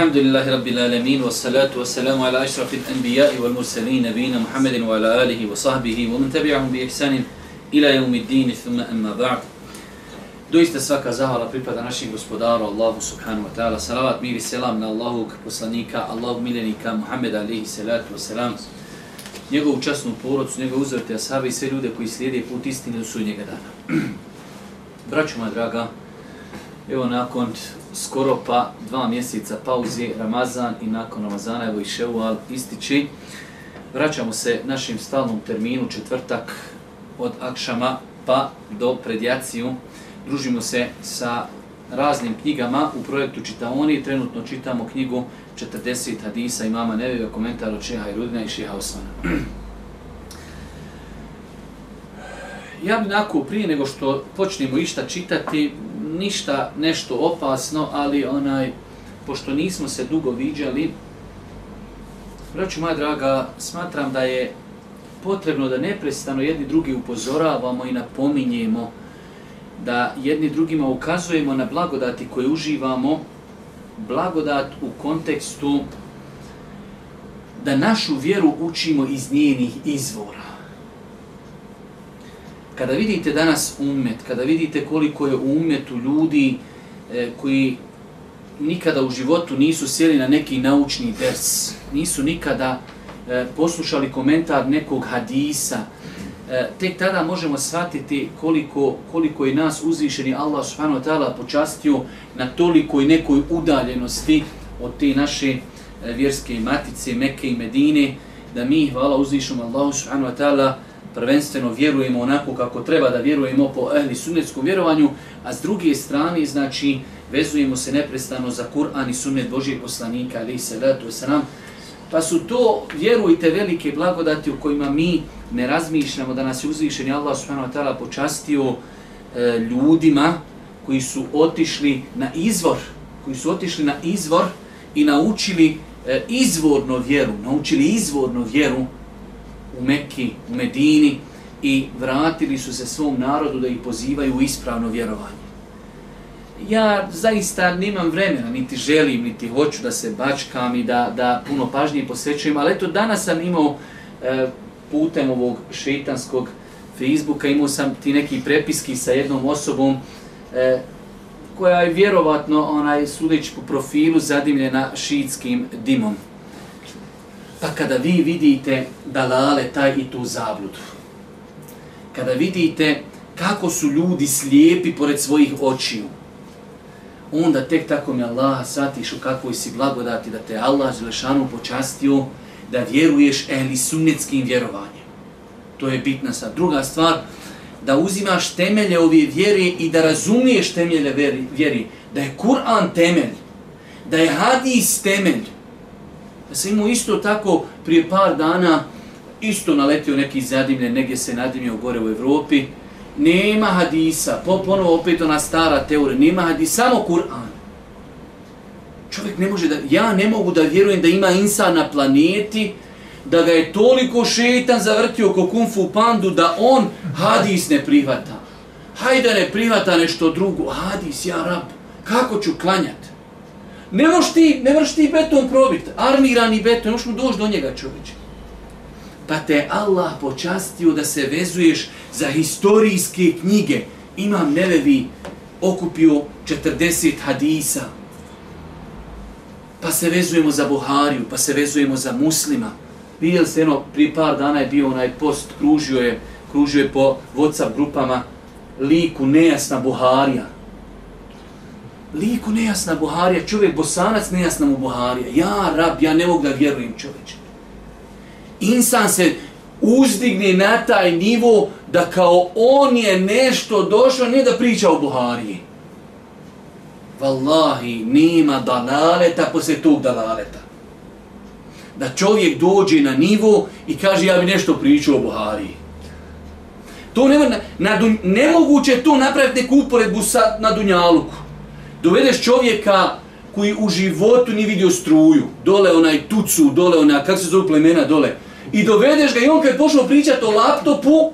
الحمد لله رب العالمين والصلاة والسلام على أشرف الأنبياء والمرسلين نبينا محمد وعلى آله وصحبه ومن تبعهم بإحسان إلى يوم الدين ثم أما بعد zahvala pripada زهر gospodaru نشي subhanahu الله سبحانه وتعالى سلامات مير السلام من الله وصلنيك الله ملنيك محمد عليه الصلاة والسلام njegovu časnu porodcu, njegovu uzvrte asabe i sve ljude koji slijede put istine do sudnjega dana. Braću moja draga, evo nakon skoro pa dva mjeseca pauze Ramazan i nakon Ramazana evo i Ševal ističi. Vraćamo se našim stalnom terminu četvrtak od Akšama pa do predjaciju. Družimo se sa raznim knjigama u projektu Čitaoni. Trenutno čitamo knjigu 40 hadisa imama Nevega, komentar od Šeha Irudina i Šeha Osmana. Ja bi nakon prije nego što počnemo išta čitati, ništa nešto opasno, ali onaj, pošto nismo se dugo viđali, braću moja draga, smatram da je potrebno da neprestano jedni drugi upozoravamo i napominjemo da jedni drugima ukazujemo na blagodati koje uživamo, blagodat u kontekstu da našu vjeru učimo iz njenih izvora kada vidite danas umet, kada vidite koliko je u umetu ljudi e, koji nikada u životu nisu sjeli na neki naučni ders, nisu nikada e, poslušali komentar nekog hadisa, e, tek tada možemo shvatiti koliko, koliko je nas uzvišeni Allah subhanahu wa ta'ala počastio na toliko i nekoj udaljenosti od te naše e, vjerske matice Mekke i Medine, da mi, hvala uzvišom Allah subhanahu wa ta'ala, prvenstveno vjerujemo onako kako treba da vjerujemo po ehli sunnetskom vjerovanju, a s druge strane, znači, vezujemo se neprestano za Kur'an i sunnet Božijeg poslanika, ali i salatu wasalam. Pa su to, vjerujte, velike blagodati u kojima mi ne razmišljamo da nas je uzvišen Allah subhanahu wa ta'ala počastio e, ljudima koji su otišli na izvor, koji su otišli na izvor i naučili e, izvorno vjeru, naučili izvorno vjeru, u Mekki, u Medini i vratili su se svom narodu da ih pozivaju u ispravno vjerovanje. Ja zaista nemam vremena, niti želim, niti hoću da se bačkam i da, da puno pažnje posvećujem, ali eto danas sam imao e, putem ovog šeitanskog Facebooka, imao sam ti neki prepiski sa jednom osobom e, koja je vjerovatno onaj sudeći po profilu zadimljena šiitskim dimom. Pa kada vi vidite dalale taj i tu zabludu, kada vidite kako su ljudi slijepi pored svojih očiju, onda tek tako mi Allah satiš u kakvoj si blagodati da te Allah Želešanu počastio da vjeruješ ehli sunnetskim vjerovanjem. To je bitna sad. Druga stvar, da uzimaš temelje ove vjere i da razumiješ temelje vjeri, da je Kur'an temelj, da je hadis temelj, sam imao isto tako prije par dana, isto naletio neki zadimlje, negdje se nadimio gore u Evropi. Nema hadisa, po, ponovo opet ona stara teorija, nema hadisa, samo Kur'an. Čovjek ne može da, ja ne mogu da vjerujem da ima insan na planeti, da ga je toliko šetan zavrtio ko kung fu pandu, da on hadis ne prihvata. Hajde ne prihvata nešto drugo, hadis, ja rab, kako ću klanjati? Ne možeš ti, ne možeš ti beton probit, armirani beton, ne možeš mu doći do njega čovječe. Pa te Allah počastio da se vezuješ za historijske knjige. Imam Nevevi okupio 40 hadisa. Pa se vezujemo za Buhariju, pa se vezujemo za muslima. Vidjeli ste, jedno, prije par dana je bio onaj post, kružio je, kružio je po WhatsApp grupama liku nejasna Buharija liku nejasna Buharija, čovjek bosanac nejasna mu Buharija. Ja, rab, ja ne mogu da vjerujem čovječe. Insan se uzdigne na taj nivo da kao on je nešto došao, ne da priča o Buhariji. Wallahi, nema dalaleta posle tog dalaleta. Da čovjek dođe na nivo i kaže ja bi nešto pričao o Buhariji. To nema, na, na, nemoguće to napraviti neku uporedbu sa, na Dunjaluku dovedeš čovjeka koji u životu nije vidio struju, dole onaj tucu, dole ona, kako se zove plemena dole, i dovedeš ga i on kad pošao pričati o laptopu,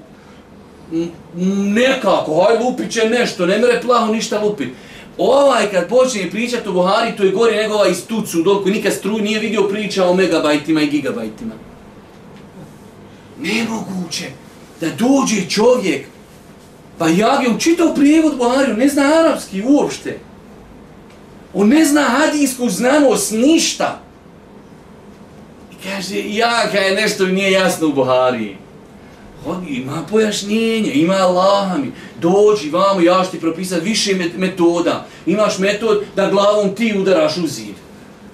nekako, haj lupit će nešto, ne mere plaho ništa lupit. Ovaj kad počne pričati o Buhari, to je gore nego ovaj iz Tucu, dol koji nikad struj nije vidio priča o megabajtima i gigabajtima. Nemoguće da dođe čovjek, pa ja bi učitao prijevod Buhariju, ne zna arapski uopšte. On ne zna hadijsku znanost, ništa. I kaže, ja, je nešto nije jasno u Buhariji. Hodi, ima pojašnjenje, ima Allah mi. Dođi vamo, ja ću ti propisati više metoda. Imaš metod da glavom ti udaraš u zid.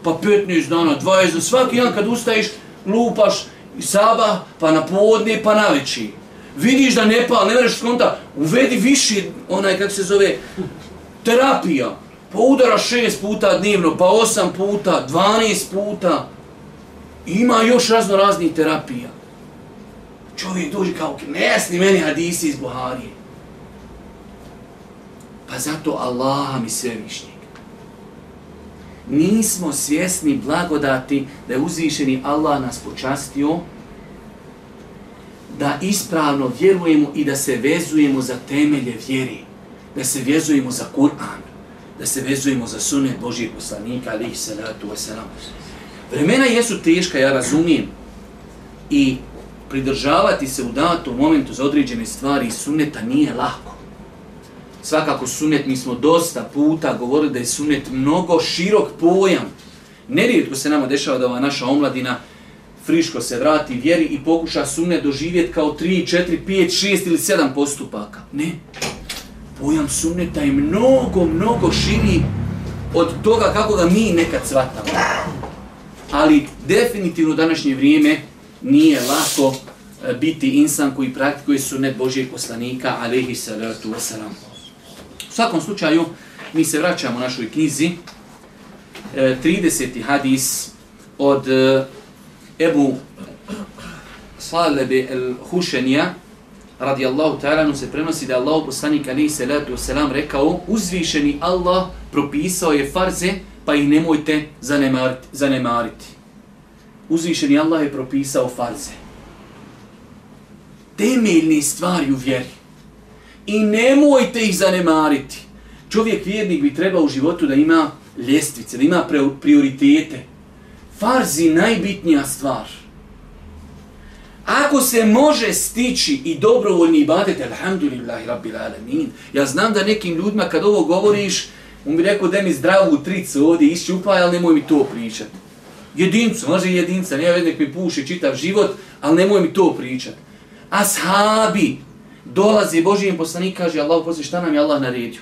Pa 15 dana, 20 svaki dan kad ustaješ, lupaš sabah, pa na podne, pa na veći. Vidiš da ne pa, ne vreš skonta, uvedi više, onaj, kako se zove, terapija. Pa udara šest puta dnevno, pa osam puta, 12 puta. Ima još razno raznih terapija čovjek dođe kao nesni meni hadisi iz Buharije. Pa zato Allaha mi svevišnjeg. Nismo svjesni blagodati da je uzvišeni Allah nas počastio da ispravno vjerujemo i da se vezujemo za temelje vjeri. Da se vezujemo za Kur'an. Da se vezujemo za sunet Božijeg poslanika, alihi salatu wasalam. Vremena jesu teška, ja razumijem. I pridržavati se u datom momentu za određene stvari sunneta nije lako. Svakako sunnet, mi smo dosta puta govorili da je sunnet mnogo širok pojam. Nerijetko se nama dešava da ova naša omladina friško se vrati vjeri i pokuša sunnet doživjeti kao 3, 4, 5, 6 ili 7 postupaka. Ne. Pojam sunneta je mnogo, mnogo širi od toga kako ga mi nekad svatamo. Ali definitivno današnje vrijeme nije lako e, biti insan koji praktikuje sunnet Božijeg poslanika, alaihi salatu wasalam. U svakom slučaju, mi se vraćamo u našoj knjizi, e, 30. Hadis od e, Ebu Salebe el-Hušenija, radijallahu ta'ala, se prenosi da Allah poslanik alaihi salatu wasalam rekao, uzvišeni Allah propisao je farze, pa ih nemojte zanemariti. zanemariti uzvišeni Allah je propisao farze. Temeljne stvari u vjeri. I nemojte ih zanemariti. Čovjek vjernik bi trebao u životu da ima ljestvice, da ima prioritete. Farzi najbitnija stvar. Ako se može stići i dobrovoljni ibadet, alhamdulillahi rabbil alamin. Ja znam da nekim ljudima kad ovo govoriš, on bi rekao da mi zdravu tricu ovdje iščupaj, ali nemoj mi to pričati jedincu, može jedinca, nije nek mi puši čitav život, ali nemoj mi to pričat. Ashabi, dolazi Božijem poslanik, kaže Allah, poslije šta nam je Allah naredio?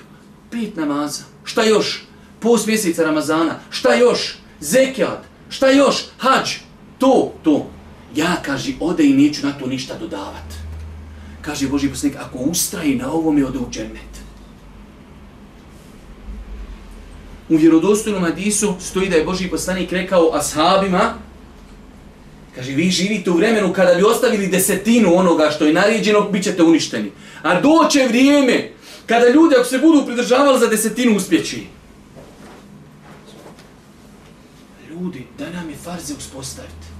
Pet namaza. Šta još? Post mjeseca Ramazana. Šta još? Zekijat. Šta još? Hadž. To, to. Ja, kaže, ode i neću na to ništa dodavat. Kaže Boži poslanik, ako ustraji na ovom je ode u džennet. u vjerodostojnom hadisu stoji da je Boži poslanik rekao ashabima, kaže, vi živite u vremenu kada bi ostavili desetinu onoga što je naređeno, bit ćete uništeni. A doće vrijeme kada ljudi, ako se budu pridržavali za desetinu, uspjeći. Ljudi, da nam je farze uspostaviti.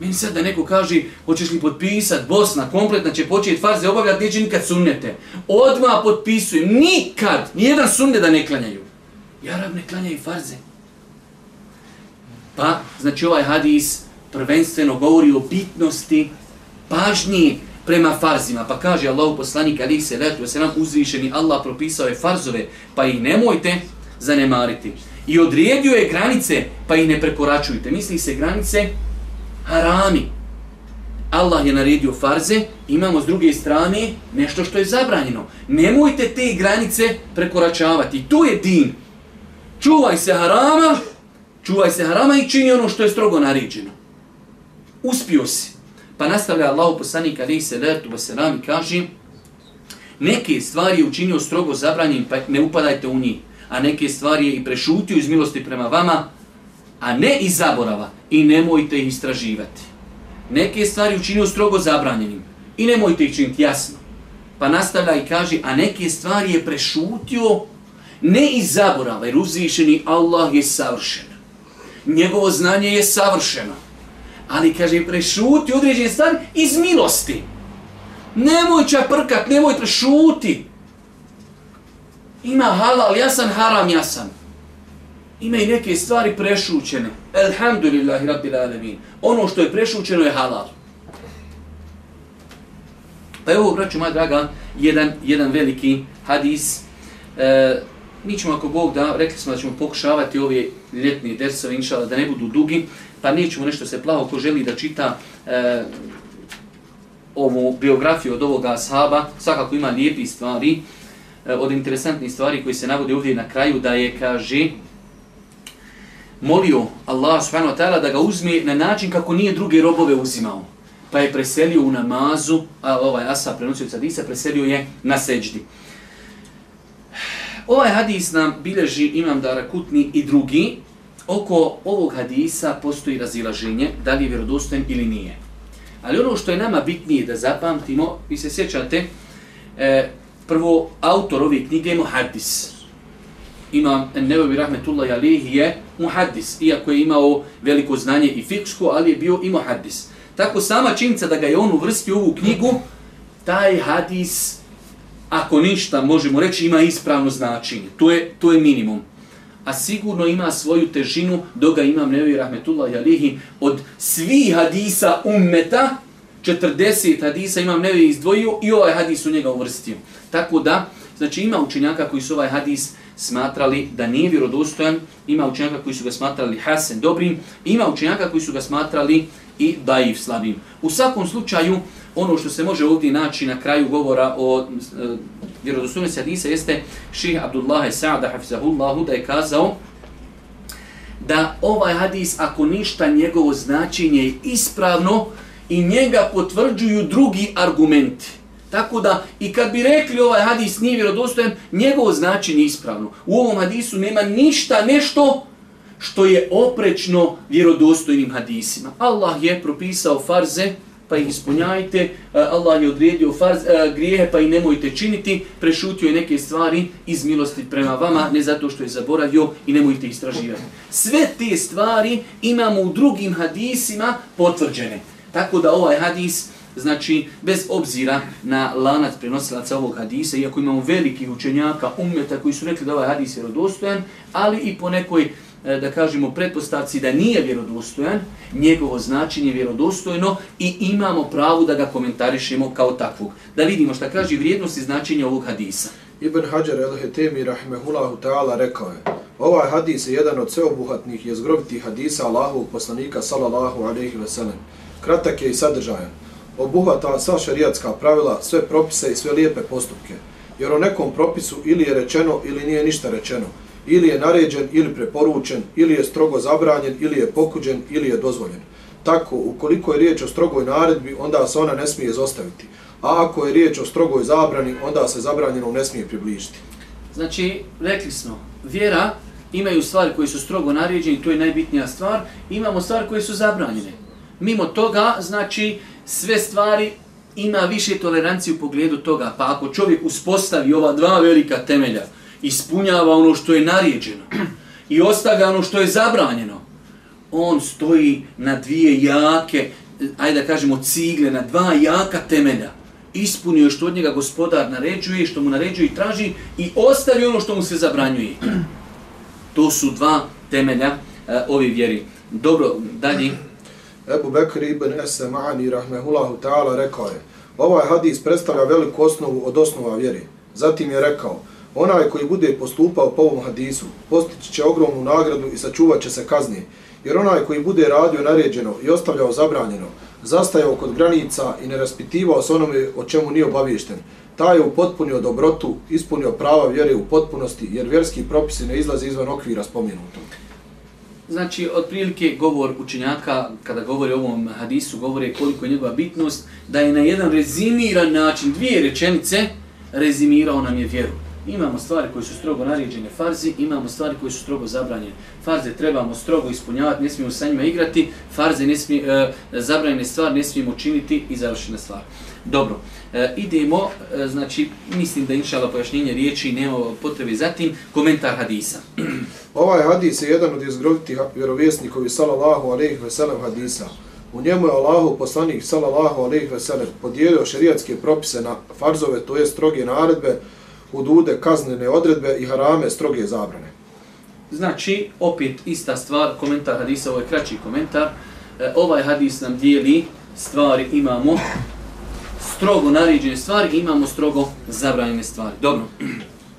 Meni sad da neko kaže, hoćeš li potpisat, Bosna kompletna će početi farze obavljati, neće nikad sunnete. Odmah potpisujem, nikad, nijedan sunne da ne klanjaju. Jarab ne klanjaju farze. Pa, znači ovaj hadis prvenstveno govori o bitnosti pažnji prema farzima. Pa kaže Allahu poslanik ali se letu, se nam uzvišeni Allah propisao je farzove, pa ih nemojte zanemariti. I odredio je granice, pa ih ne prekoračujte. Misli se granice harami. Allah je naredio farze, imamo s druge strane nešto što je zabranjeno. Nemojte te granice prekoračavati. To je din čuvaj se harama, čuvaj se harama i čini ono što je strogo naređeno. Uspio si. Pa nastavlja Allah poslanik alaihi salatu wasalam i kaže neke stvari je učinio strogo zabranjen pa ne upadajte u njih. A neke stvari je i prešutio iz milosti prema vama, a ne iz zaborava. I nemojte ih istraživati. Neke stvari učinio strogo zabranjenim. I nemojte ih činiti jasno. Pa nastavlja i kaže, a neke stvari je prešutio ne iz zaborava, jer uzvišeni Allah je savršen. Njegovo znanje je savršeno. Ali, kaže, prešuti određene stvari iz milosti. Nemoj čaprkat, nemoj prešuti. Ima halal jasan, haram jasan imaju neke stvari prešućene. Elhamdulillahi rabbil alamin. Ono što je prešućeno je halal. Pa evo, braću moja draga, jedan, jedan veliki hadis. E, mi ćemo, ako Bog da, rekli smo da ćemo pokušavati ove ljetne dersove, inšala, da ne budu dugi, pa nećemo nešto se plavo ko želi da čita e, ovu biografiju od ovoga ashaba, svakako ima lijepi stvari, e, od interesantnih stvari koji se navode ovdje na kraju, da je, kaže, molio Allah subhanahu wa ta'ala da ga uzme na način kako nije druge robove uzimao. Pa je preselio u namazu, a ovaj Asa prenosio od sadisa, preselio je na seđdi. Ovaj hadis nam bilježi Imam Darakutni i drugi. Oko ovog hadisa postoji razilaženje, da li je vjerodostojen ili nije. Ali ono što je nama bitnije da zapamtimo, vi se sjećate, e, prvo, autor ove knjige je Muhaddis. Imam Nebevi Rahmetullahi Alihi je Muhaddis, iako je imao veliko znanje i fiksko, ali je bio i Muhaddis. Tako sama činjenica da ga je on uvrstio u ovu knjigu, taj hadis, ako ništa, možemo reći, ima ispravno značenje. To je, to je minimum a sigurno ima svoju težinu, dok ga imam Nevi Rahmetullah Alihi, od svih hadisa ummeta, 40 hadisa imam Nevi izdvojio i ovaj hadis u njega uvrstio. Tako da, znači ima učenjaka koji su ovaj hadis smatrali da nije vjerodostojan, ima učenjaka koji su ga smatrali hasen dobrim, ima učenjaka koji su ga smatrali i daiv slabim. U svakom slučaju, ono što se može ovdje naći na kraju govora o e, vjerodostojnosti hadisa jeste ših Abdullah Sa'da hafizahullahu da je kazao da ovaj hadis ako ništa njegovo značenje je ispravno i njega potvrđuju drugi argumenti. Tako da i kad bi rekli ovaj hadis nije vjerodostojan, njegovo značenje je ispravno. U ovom hadisu nema ništa nešto što je oprečno vjerodostojnim hadisima. Allah je propisao farze, pa ih ispunjajte, e, Allah je odredio farz, e, grijehe pa ih nemojte činiti, prešutio je neke stvari iz milosti prema vama, ne zato što je zaboravio i nemojte istraživati. Sve te stvari imamo u drugim hadisima potvrđene. Tako da ovaj hadis, znači, bez obzira na lanac prenosilaca ovog hadisa, iako imamo velikih učenjaka, umeta koji su rekli da ovaj hadis je rodostojan, ali i po nekoj e, da kažemo, pretpostavci da nije vjerodostojan, njegovo značenje je vjerodostojno i imamo pravo da ga komentarišemo kao takvog. Da vidimo šta kaže vrijednost i značenje ovog hadisa. Ibn Hajar el-Hetemi rahmehullahu ta'ala rekao je Ovaj hadis je jedan od sveobuhatnih i zgrobitih hadisa Allahovog poslanika sallallahu alaihi ve sellem. Kratak je i sadržajan. Obuhvata sva šarijatska pravila, sve propise i sve lijepe postupke. Jer o nekom propisu ili je rečeno ili nije ništa rečeno ili je naređen ili preporučen, ili je strogo zabranjen, ili je pokuđen, ili je dozvoljen. Tako, ukoliko je riječ o strogoj naredbi, onda se ona ne smije zostaviti. A ako je riječ o strogoj zabrani, onda se zabranjeno ne smije približiti. Znači, rekli smo, vjera imaju stvari koji su strogo naređeni, to je najbitnija stvar, imamo stvari koje su zabranjene. Mimo toga, znači, sve stvari ima više tolerancije u pogledu toga. Pa ako čovjek uspostavi ova dva velika temelja, ispunjava ono što je naređeno i ostavlja ono što je zabranjeno, on stoji na dvije jake, ajde da kažemo cigle, na dva jaka temelja. Ispunio što od njega gospodar naređuje, što mu naređuje i traži i ostavi ono što mu se zabranjuje. To su dva temelja uh, ove vjeri. Dobro, dalje. Ebu Bekr ibn Esemani rahmehullahu ta'ala rekao je Ovaj hadis predstavlja veliku osnovu od osnova vjeri. Zatim je rekao Onaj koji bude postupao po ovom hadisu, postići će ogromnu nagradu i sačuvat će se kazni. Jer onaj koji bude radio naređeno i ostavljao zabranjeno, zastajao kod granica i ne raspitivao se onome o čemu nije obaviješten, taj je upotpunio dobrotu, ispunio prava vjere u potpunosti, jer vjerski propisi ne izlaze izvan okvira spomenutog. Znači, otprilike govor učenjaka, kada govori o ovom hadisu, govore koliko je njegova bitnost, da je na jedan rezimiran način, dvije rečenice, rezimirao nam je vjeru. Imamo stvari koje su strogo naređene farzi, imamo stvari koje su strogo zabranjene. Farze trebamo strogo ispunjavati, ne smijemo sa njima igrati, farze ne smije, e, zabranjene stvari ne smijemo činiti i završene stvari. Dobro, e, idemo, e, znači, mislim da inšala pojašnjenje riječi nema potrebe zatim, komentar hadisa. ovaj hadis je jedan od izgrovitih vjerovjesnikovi sallallahu alaihi ve sellem hadisa. U njemu je Allahu poslanik sallallahu alaihi ve sellem podijelio šerijatske propise na farzove, to je stroge naredbe, hudude, kaznene odredbe i harame, stroge zabrane. Znači, opet ista stvar, komentar hadisa, ovo je kraći komentar. E, ovaj hadis nam dijeli stvari, imamo strogo naređene stvari, imamo strogo zabranjene stvari. Dobro.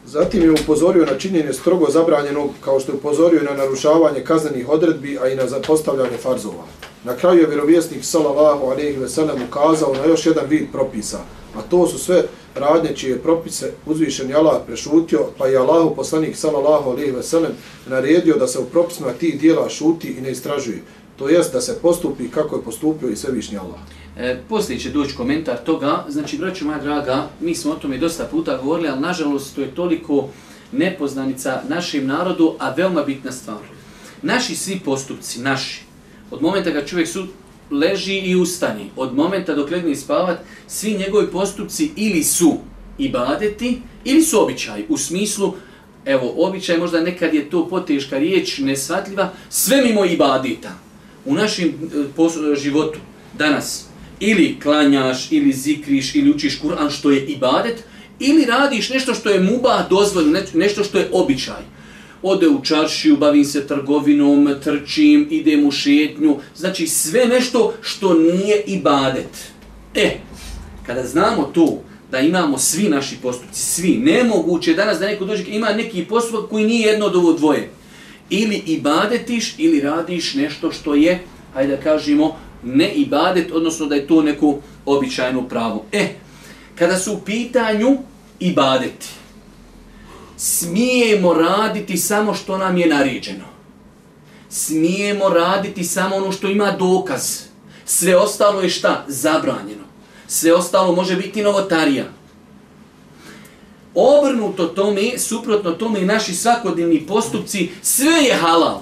Zatim je upozorio na činjenje strogo zabranjenog, kao što je upozorio na narušavanje kaznenih odredbi, a i na zapostavljanje farzova. Na kraju je vjerovjesnik sallallahu alejhi ve sellem ukazao na još jedan vid propisa, a to su sve radnje čije propise uzvišeni Allah prešutio, pa je Allahu poslanik sallallahu alejhi ve sellem naredio da se u propisima tih dijela šuti i ne istražuje. To jest da se postupi kako je postupio i svevišnji Allah. E, poslije će doći komentar toga. Znači, braću moja draga, mi smo o tome dosta puta govorili, ali nažalost to je toliko nepoznanica našem narodu, a veoma bitna stvar. Naši svi postupci, naši, od momenta kad čovjek su leži i ustani, od momenta dok legne spavat, svi njegovi postupci ili su ibadeti, ili su običaj, u smislu, evo, običaj možda nekad je to poteška riječ, nesvatljiva, sve mimo ibadeta. U našem e, životu, danas, ili klanjaš, ili zikriš, ili učiš Kur'an što je ibadet, ili radiš nešto što je muba dozvoljeno, nešto što je običaj. Ode u čaršiju, bavim se trgovinom, trčim, idem u šetnju, znači sve nešto što nije ibadet. E, kada znamo to, da imamo svi naši postupci, svi, nemoguće danas da neko dođe, ima neki postupak koji nije jedno od ovo dvoje. Ili ibadetiš, ili radiš nešto što je, hajde da kažemo, ne ibadet, odnosno da je to neko običajno pravo. E, kada su u pitanju ibadeti, smijemo raditi samo što nam je naređeno. Smijemo raditi samo ono što ima dokaz. Sve ostalo je šta? Zabranjeno. Sve ostalo može biti novotarija. Obrnuto tome, suprotno tome i naši svakodnevni postupci, sve je halal.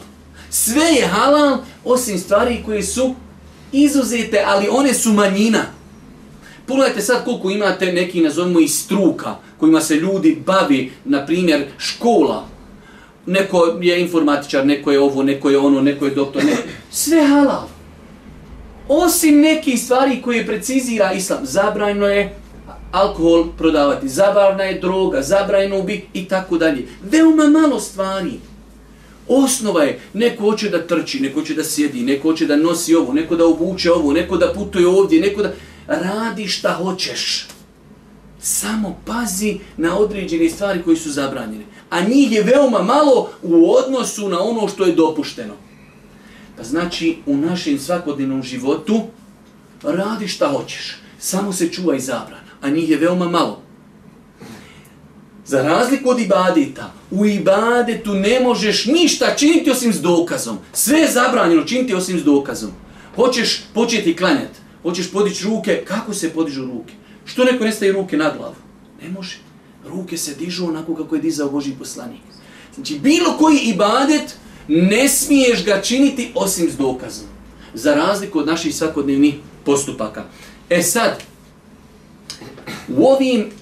Sve je halal osim stvari koje su izuzete, ali one su manjina. Pogledajte sad koliko imate neki, nazovimo, i struka kojima se ljudi bavi, na primjer, škola. Neko je informatičar, neko je ovo, neko je ono, neko je doktor, ne. Sve halal. Osim nekih stvari koje precizira islam, zabrajno je alkohol prodavati, zabranjena je droga, zabrajno bi i tako dalje. Veoma malo stvari. Osnova je, neko hoće da trči, neko hoće da sjedi, neko hoće da nosi ovo, neko da obuče ovo, neko da putuje ovdje, neko da... Radi šta hoćeš. Samo pazi na određene stvari koji su zabranjene. A njih je veoma malo u odnosu na ono što je dopušteno. Pa znači, u našem svakodnevnom životu radi šta hoćeš. Samo se čuvaj zabrana. A njih je veoma malo. Za razliku od ibadeta, u ibadetu ne možeš ništa činiti osim s dokazom. Sve je zabranjeno činiti osim s dokazom. Hoćeš početi klanjati, hoćeš podići ruke, kako se podižu ruke? Što neko ne staje ruke na glavu? Ne može. Ruke se dižu onako kako je dizao Boži poslanik. Znači, bilo koji ibadet ne smiješ ga činiti osim s dokazom. Za razliku od naših svakodnevnih postupaka. E sad, u ovim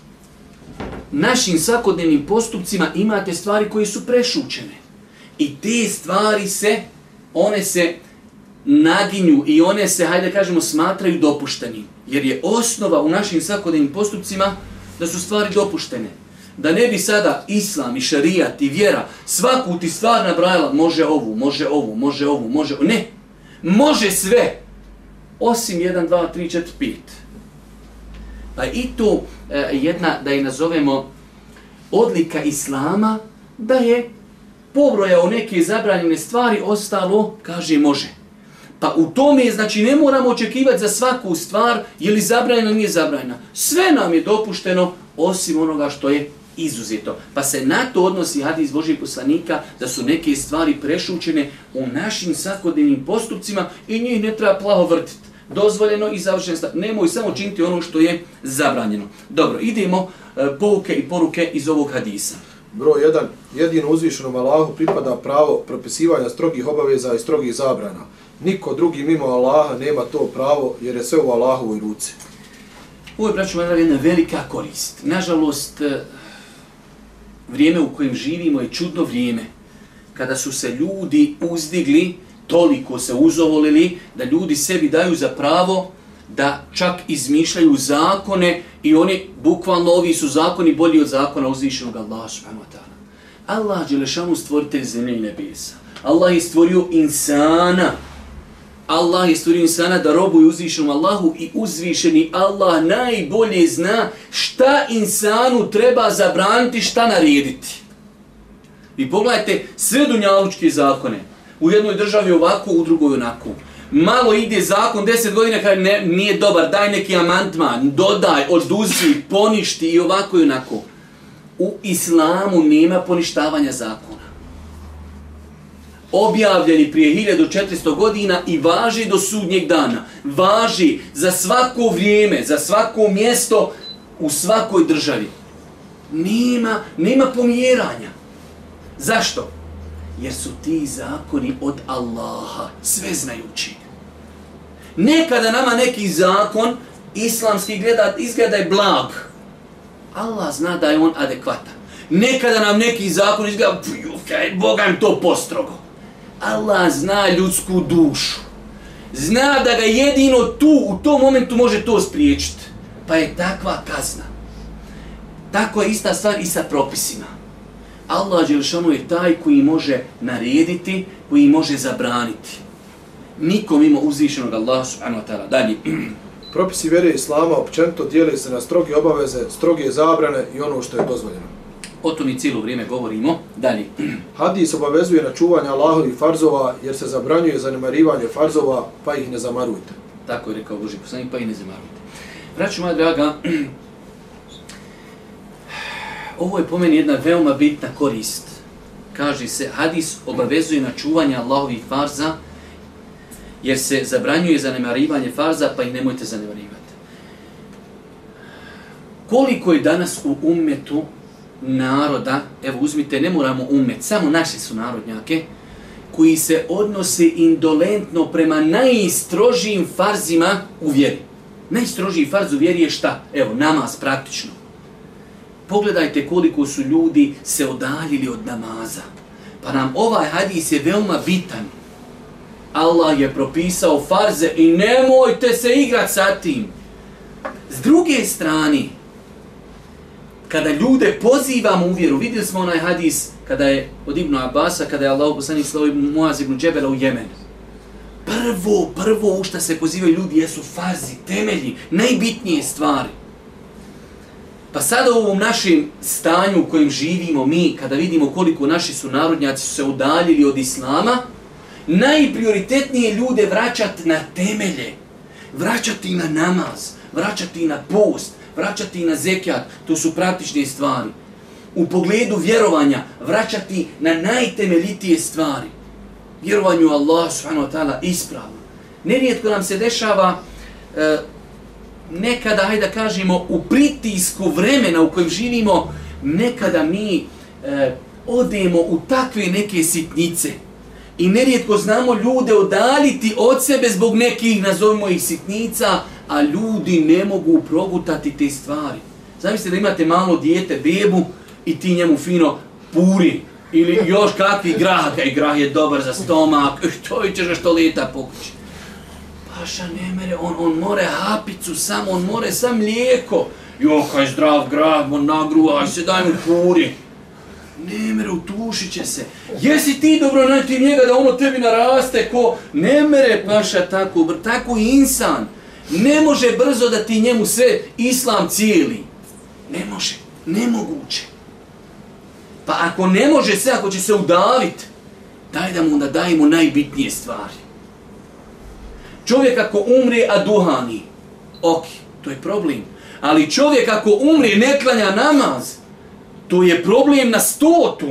našim svakodnevnim postupcima imate stvari koje su prešućene. I te stvari se, one se naginju i one se, hajde kažemo, smatraju dopuštenim. Jer je osnova u našim svakodnevnim postupcima da su stvari dopuštene. Da ne bi sada islam i šarijat i vjera svaku ti stvar nabrajala, može ovu, može ovu, može ovu, može ovu. Ne, može sve. Osim 1, 2, 3, 4, 5. Pa i to e, jedna, da je nazovemo, odlika Islama, da je pobrojao neke zabranjene stvari, ostalo, kaže, može. Pa u tome, znači, ne moramo očekivati za svaku stvar, je li zabranjena ili nije zabranjena. Sve nam je dopušteno, osim onoga što je izuzeto. Pa se na to odnosi hadis Božijeg poslanika, da su neke stvari prešućene u našim svakodnevnim postupcima i njih ne treba plaho vrtiti dozvoljeno i završeno stav. Nemoj samo činiti ono što je zabranjeno. Dobro, idemo e, pouke i poruke iz ovog hadisa. Broj 1. Jedino uzvišenom Allahu pripada pravo propisivanja strogih obaveza i strogih zabrana. Niko drugi mimo Allaha nema to pravo jer je sve u Allahovoj ruci. Ovo je, braću, jedna velika korist. Nažalost, e, vrijeme u kojem živimo je čudno vrijeme. Kada su se ljudi uzdigli toliko se uzovolili da ljudi sebi daju za pravo da čak izmišljaju zakone i oni, bukvalno ovi su zakoni bolji od zakona uzvišenog Allaha subhanahu wa ta'ala. Allah je lešanu stvoritelj zemlje i nebesa. Allah je stvorio insana. Allah je stvorio insana da robuje uzvišenom Allahu i uzvišeni Allah najbolje zna šta insanu treba zabraniti, šta narediti. I pogledajte sve dunjalučke zakone. U jednoj državi ovako, u drugoj onako. Malo ide zakon, deset godina kada ne, nije dobar, daj neki amantman, dodaj, oduzi, poništi i ovako i onako. U islamu nema poništavanja zakona. Objavljeni prije 1400 godina i važi do sudnjeg dana. Važi za svako vrijeme, za svako mjesto u svakoj državi. Nema, nema pomjeranja. Zašto? Jer su ti zakoni od Allaha, sveznajući. Nekada nama neki zakon islamski gleda, izgleda je blag. Allah zna da je on adekvatan. Nekada nam neki zakon izgleda, kaj, Boga im to postrogo. Allah zna ljudsku dušu. Zna da ga jedino tu, u tom momentu može to spriječiti. Pa je takva kazna. Tako je ista stvar i sa propisima. Allah Đelšanu je taj koji može narediti, koji može zabraniti. Nikom ima uzvišenog Allaha subhanahu wa ta'ala. Dalje. Propisi vjere Islama općenito dijeli se na stroge obaveze, stroge zabrane i ono što je dozvoljeno. O to mi cijelo vrijeme govorimo. Dalje. Hadis obavezuje na čuvanje Allahovih farzova jer se zabranjuje zanemarivanje farzova pa ih ne zamarujte. Tako je rekao Boži poslanik, pa ih ne zamarujte. Braću moja draga, ovo je po meni jedna veoma bitna korist. Kaže se, hadis obavezuje na čuvanje Allahovih farza, jer se zabranjuje zanemarivanje farza, pa ih nemojte zanemarivati. Koliko je danas u ummetu naroda, evo uzmite, ne moramo umet, samo naši su narodnjake, koji se odnose indolentno prema najstrožijim farzima u vjeri. Najstrožiji farz u vjeri je šta? Evo, namaz praktično. Pogledajte koliko su ljudi se odaljili od namaza. Pa nam ovaj hadis je veoma bitan. Allah je propisao farze i nemojte se igrati sa tim. S druge strane, kada ljude pozivamo u vjeru, vidjeli smo onaj hadis kada je od Ibnu Abasa, kada je Allah poslanik slovi Muaz ibn Džebela u Jemenu. Prvo, prvo u što se pozivaju ljudi jesu farzi, temelji, najbitnije stvari. Pa sada u ovom našem stanju u kojem živimo mi, kada vidimo koliko naši su narodnjaci su se udaljili od Islama, najprioritetnije ljude vraćati na temelje, vraćati na namaz, vraćati na post, vraćati na zekijat, to su praktične stvari. U pogledu vjerovanja, vraćati na najtemeljitije stvari. Vjerovanju Allah subhanahu wa ta'ala ispravno. Nerijetko nam se dešava e, nekada, hajde da kažemo, u pritisku vremena u kojem živimo, nekada mi e, odemo u takve neke sitnice. I nerijetko znamo ljude odaliti od sebe zbog nekih, nazovimo ih sitnica, a ljudi ne mogu progutati te stvari. Zamislite da imate malo dijete, bebu, i ti njemu fino puri, ili još kakvi grah, kaj grah je dobar za stomak, to ćeš što leta pokući kući. Ne mere, on, on more hapicu samo, on more sam mlijeko. Jo, kaj zdrav grah, on nagruvaj se, daj mu puri. Ne mere, utušit će se. Jesi ti dobro najti njega da ono tebi naraste ko? Ne mere, paša, tako, tako insan. Ne može brzo da ti njemu sve islam cijeli. Ne može, nemoguće. Pa ako ne može sve, ako će se udavit, daj da mu onda dajemo najbitnije stvari. Čovjek ako umre, a duhani, ok, to je problem. Ali čovjek ako umre, ne klanja namaz, to je problem na stotu.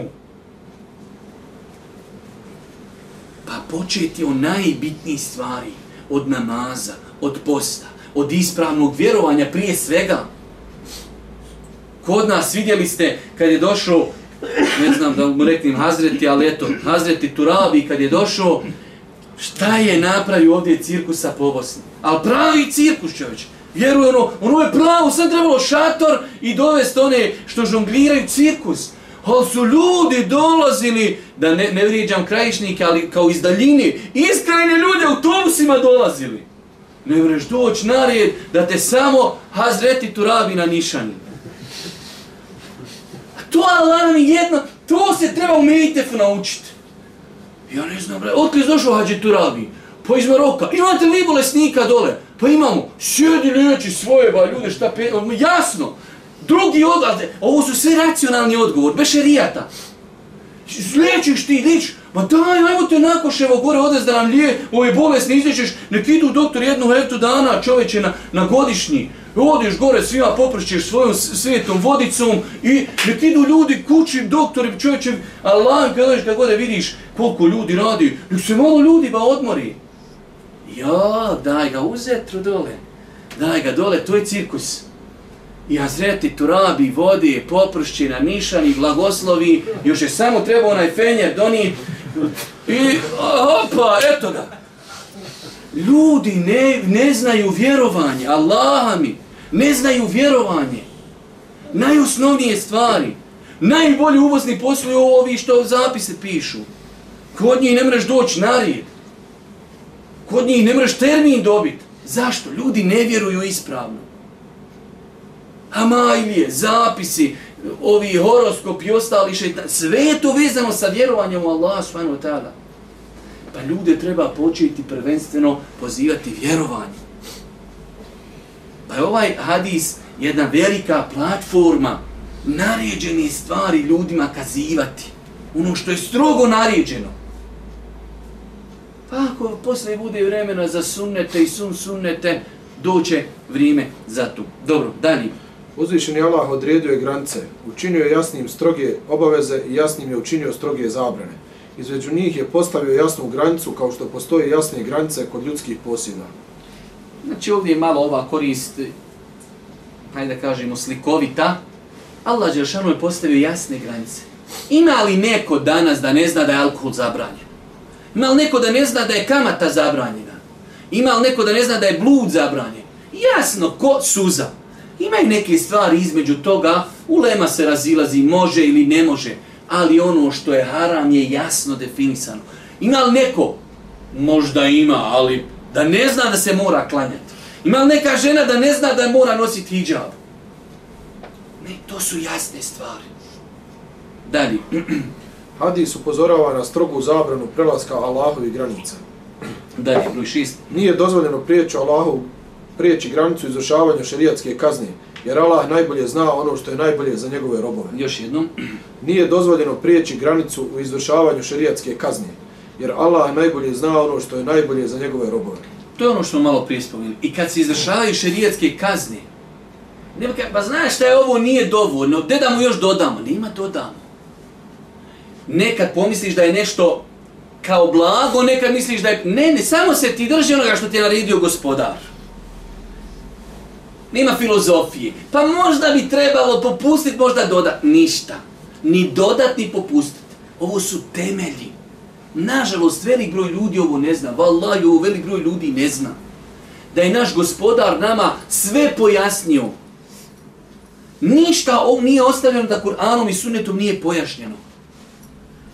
Pa početi o najbitnijih stvari, od namaza, od posta, od ispravnog vjerovanja prije svega. Kod nas vidjeli ste kad je došao, ne znam da mu reknem Hazreti, ali eto, Hazreti Turabi kad je došao, šta je napravio ovdje cirkusa po Bosni? Ali pravi cirkus čovječ. Vjeruje ono, ono je pravo, sad trebalo šator i dovesti one što žongliraju cirkus. Ali su ljudi dolazili, da ne, ne vrijeđam krajišnike, ali kao iz daljine, iskrajne ljudi autobusima dolazili. Ne vreš doći na red da te samo Hazreti Turabi na nišani. A to Allah mi jedno, to se treba u Mejtefu naučiti. Ja ne znam, bre, otkli je došao Hadži Turabi? Pa iz Maroka. Imate li bolesnika dole? Pa imamo. Sjedi liječi svoje, ba, ljude, šta pe... Jasno. Drugi odgovor, ovo su sve racionalni odgovor, bez šerijata. Liječiš ti, liječiš. Ma daj, ajmo te nakoševo gore odez da nam lije, ove bolesne izlječeš, nek idu doktor jednu hektu dana čoveče na, na godišnji. Odiš gore, svima popršćeš svojom svetom vodicom i nek idu ljudi kući, doktori, čovječe, Allah, kada vidiš, kada vidiš koliko ljudi radi, nek se malo ljudi ba odmori. Ja, daj ga uzetru dole. Daj ga dole, to je cirkus. I Hazreti Turabi vodi, popršći na nišani, blagoslovi, još je samo treba onaj fenjer donijeti I, opa, eto ga. Ljudi ne, ne znaju vjerovanje, Allaha mi, ne znaju vjerovanje. Najosnovnije stvari, najbolji uvozni posluju ovi što zapise pišu. Kod njih ne mreš doći na. Kod njih ne mreš termin dobiti. Zašto? Ljudi ne vjeruju ispravno. Hamajlije, zapisi, ovi horoskopi i ostali šeitan, sve je to vezano sa vjerovanjem u Allah subhanahu wa ta'ala. Pa ljude treba početi prvenstveno pozivati vjerovanje. Pa je ovaj hadis jedna velika platforma naređeni stvari ljudima kazivati. Ono što je strogo naređeno. Pa ako posle bude vremena za sunnete i sun sunnete, doće vrijeme za tu. Dobro, dalje. Uzvišeni Allah odredio je granice, učinio je jasnim stroge obaveze i jasnim je učinio stroge zabrane. Između njih je postavio jasnu granicu kao što postoje jasne granice kod ljudskih posjeda. Znači ovdje je malo ova korist, hajde da kažemo, slikovita. Allah Đeršanu je postavio jasne granice. Ima li neko danas da ne zna da je alkohol zabranjen? Ima li neko da ne zna da je kamata zabranjena? Ima li neko da ne zna da je blud zabranjen? Jasno, ko suza. Ima i neke stvari između toga, ulema se razilazi, može ili ne može, ali ono što je haram je jasno definisano. Ima li neko? Možda ima, ali da ne zna da se mora klanjati. Ima li neka žena da ne zna da mora nositi hijab? Ne, to su jasne stvari. Dalje. Hadis upozorava na strogu zabranu prelaska Allahovi granica. Dalje, broj šest. Nije dozvoljeno prijeći Allahu prijeći granicu izvršavanja šerijatske kazne, jer Allah najbolje zna ono što je najbolje za njegove robove. Još jednom. Nije dozvoljeno prijeći granicu u izvršavanju šerijatske kazne, jer Allah najbolje zna ono što je najbolje za njegove robove. To je ono što malo prije spomenuli. I kad se izvršavaju šerijatske kazne, nema kaj, pa znaš šta je ovo nije dovoljno, gdje da mu još dodamo? Nema dodamo. Nekad pomisliš da je nešto kao blago, nekad misliš da je... Ne, ne, samo se ti drži onoga što ti je naredio gospodar nema filozofije. Pa možda bi trebalo popustiti, možda dodat. Ništa. Ni dodat, ni popustiti. Ovo su temelji. Nažalost, velik broj ljudi ovo ne zna. Wallahi, ovo velik broj ljudi ne zna. Da je naš gospodar nama sve pojasnio. Ništa ovo nije ostavljeno da Kur'anom i sunnetom nije pojašnjeno.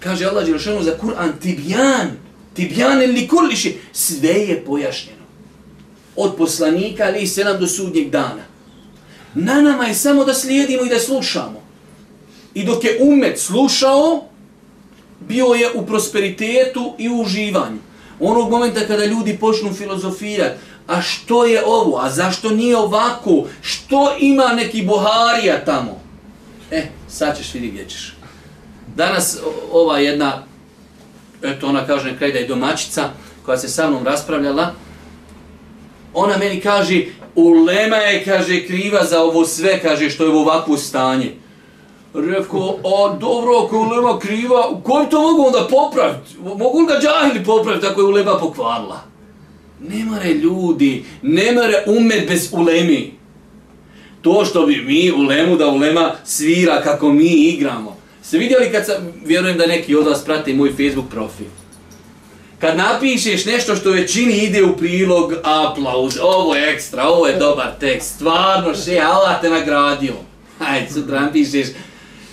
Kaže Allah Đelšanu za Kur'an tibjan. Tibjan ili kurliši. Sve je pojašnjeno od poslanika ali i nam do sudnjeg dana. Na nama je samo da slijedimo i da slušamo. I dok je umet slušao, bio je u prosperitetu i u uživanju. Onog momenta kada ljudi počnu filozofirati, a što je ovo, a zašto nije ovako, što ima neki boharija tamo? E, sad ćeš vidi gdje ćeš. Danas ova jedna, eto ona kaže kraj da je domaćica, koja se sa mnom raspravljala, ona meni kaže, ulema je, kaže, kriva za ovo sve, kaže, što je u ovakvo stanje. Rekao, a dobro, ako je ulema kriva, koji to mogu onda popraviti? Mogu li ga džahili popraviti ako je ulema pokvarila? Ne mare ljudi, ne mare umet bez ulemi. To što bi mi ulemu da ulema svira kako mi igramo. Ste vidjeli kad sam, vjerujem da neki od vas prate moj Facebook profil kad napišeš nešto što većini ide u prilog, aplauz, ovo je ekstra, ovo je dobar tekst, stvarno še, Allah te nagradio. Hajde, sutra napišeš.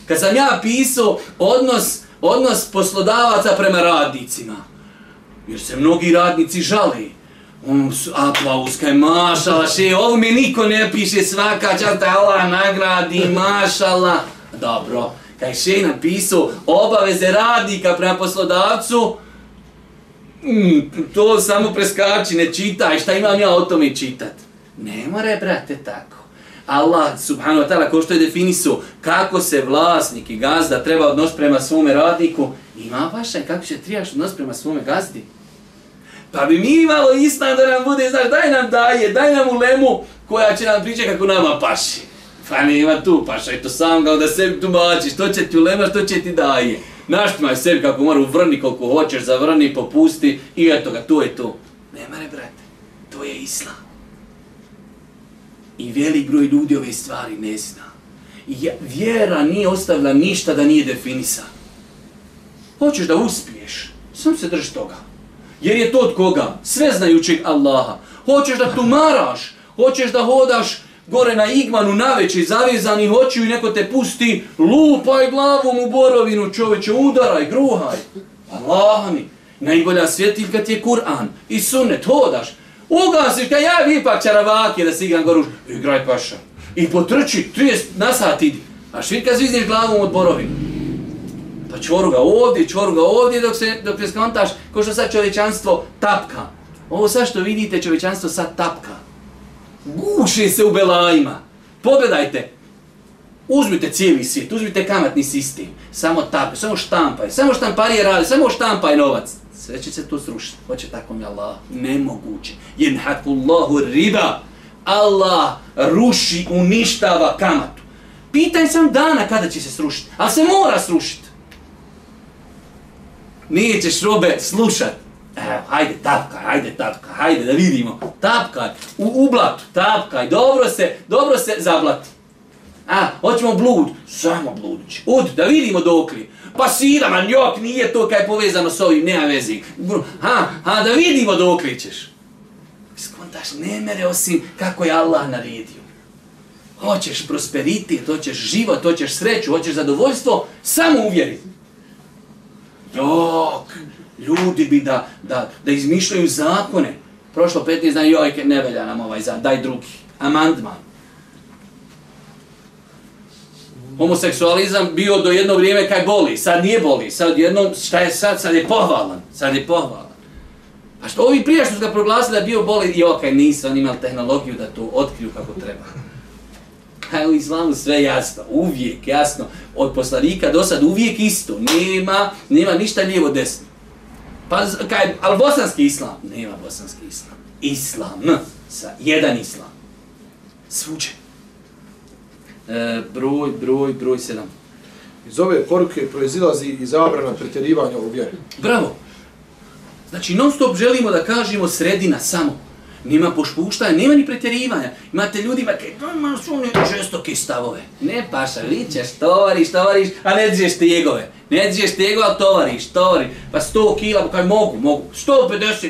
Kad sam ja pisao odnos, odnos poslodavaca prema radnicima, jer se mnogi radnici žali, Um, aplauz, kaj mašala, še, ovo mi niko ne piše, svaka čast, Allah nagradi, mašala. Dobro, kaj še napisao, obaveze radnika prema poslodavcu, mm, to samo preskači, ne čitaj, šta imam ja o tome čitat? Ne more, brate, tako. Allah subhanahu wa ta'ala ko što je definisao kako se vlasnik i gazda treba odnos prema svome radniku, ima vaša kako će trijaš odnos prema svome gazdi. Pa bi mi imalo istan da nam bude, znaš, daj nam daje, daj nam ulemu koja će nam pričati kako nama paši. Pa nema tu, paša i to sam kao da sebi tumačiš, što će ti ulema, što će ti daje. Naštimaj sebi kako mora uvrni koliko hoćeš, zavrni, popusti i eto ga, to je to. Nema ne, brate, to je islam. I velik broj ljudi ove stvari ne zna. I vjera nije ostavila ništa da nije definisa. Hoćeš da uspiješ, sam se drži toga. Jer je to od koga? Sveznajućeg Allaha. Hoćeš da tumaraš, hoćeš da hodaš gore na igmanu na veći zavezani hoću i neko te pusti, lupaj glavom u borovinu čoveče, udaraj, gruhaj. Allah mi, najbolja svjetiljka ti je Kur'an i sunnet, hodaš. Ugasiš, ga, ja ipak čaravake da si igram goruš, igraj paša. I potrči, 30 na sat idi. A švika zvizniš glavom od borovina. Pa čvoru ga ovdje, čvoru ga ovdje dok se dok se skontaš ko što sad čovječanstvo tapka. Ovo sad što vidite čovječanstvo sad tapka. Guši se u belajima. Pogledajte. Uzmite cijeli svijet, uzmite kamatni sistem. Samo tap, samo štampaj, samo štamparije radi, samo štampaj novac sve će se to srušiti. Hoće tako mi Allah. Nemoguće. Jenhakullahu riba. Allah ruši, uništava kamatu. Pitaj sam dana kada će se srušiti. Ali se mora srušiti. Nećeš robe slušat. Evo, hajde, tapkaj, hajde, tapkaj, hajde da vidimo. Tapkaj, u, u blatu, tapkaj, dobro se, dobro se zablati. A, hoćemo blud, samo bludić. Od, da vidimo dok li. Pa sira, man, jok, nije to kaj je povezano s ovim, nema vezi. Ha, ha, da vidimo dok li ćeš. Skontaš, ne mere osim kako je Allah naredio. Hoćeš prosperitet, hoćeš život, hoćeš sreću, hoćeš zadovoljstvo, samo uvjeri. Jok, ljudi bi da, da, da izmišljaju zakone. Prošlo 15 dana, joj, ne velja nam ovaj zakon, daj drugi. Amandman homoseksualizam bio do jedno vrijeme kaj boli, sad nije boli, sad jedno, šta je sad, sad je pohvalan, sad je pohvalan. A što ovi prije što su ga proglasili da bio boli, i okaj, nisu, oni imali tehnologiju da to otkriju kako treba. Kaj u islamu sve jasno, uvijek jasno, od poslanika do sad uvijek isto, nema, nema ništa lijevo desno. Pa, kaj, ali bosanski islam? Nema bosanski islam. Islam, sa jedan islam. Svuđe. E, broj, broj, broj 7. Iz ove poruke proizilazi i zabrana pretjerivanja u vjeri. Bravo. Znači, non stop želimo da kažemo sredina samo. Nima pošpuštanja, nema ni pretjerivanja. Imate ljudi, ba kaj, ima su oni žestoke stavove. Ne paša, vi ćeš, tovariš, tovariš, a ne dzeš tegove. Ne dzeš tegove, ali tovariš, tovariš. Pa 100 kila, pa kaj mogu, mogu. 150,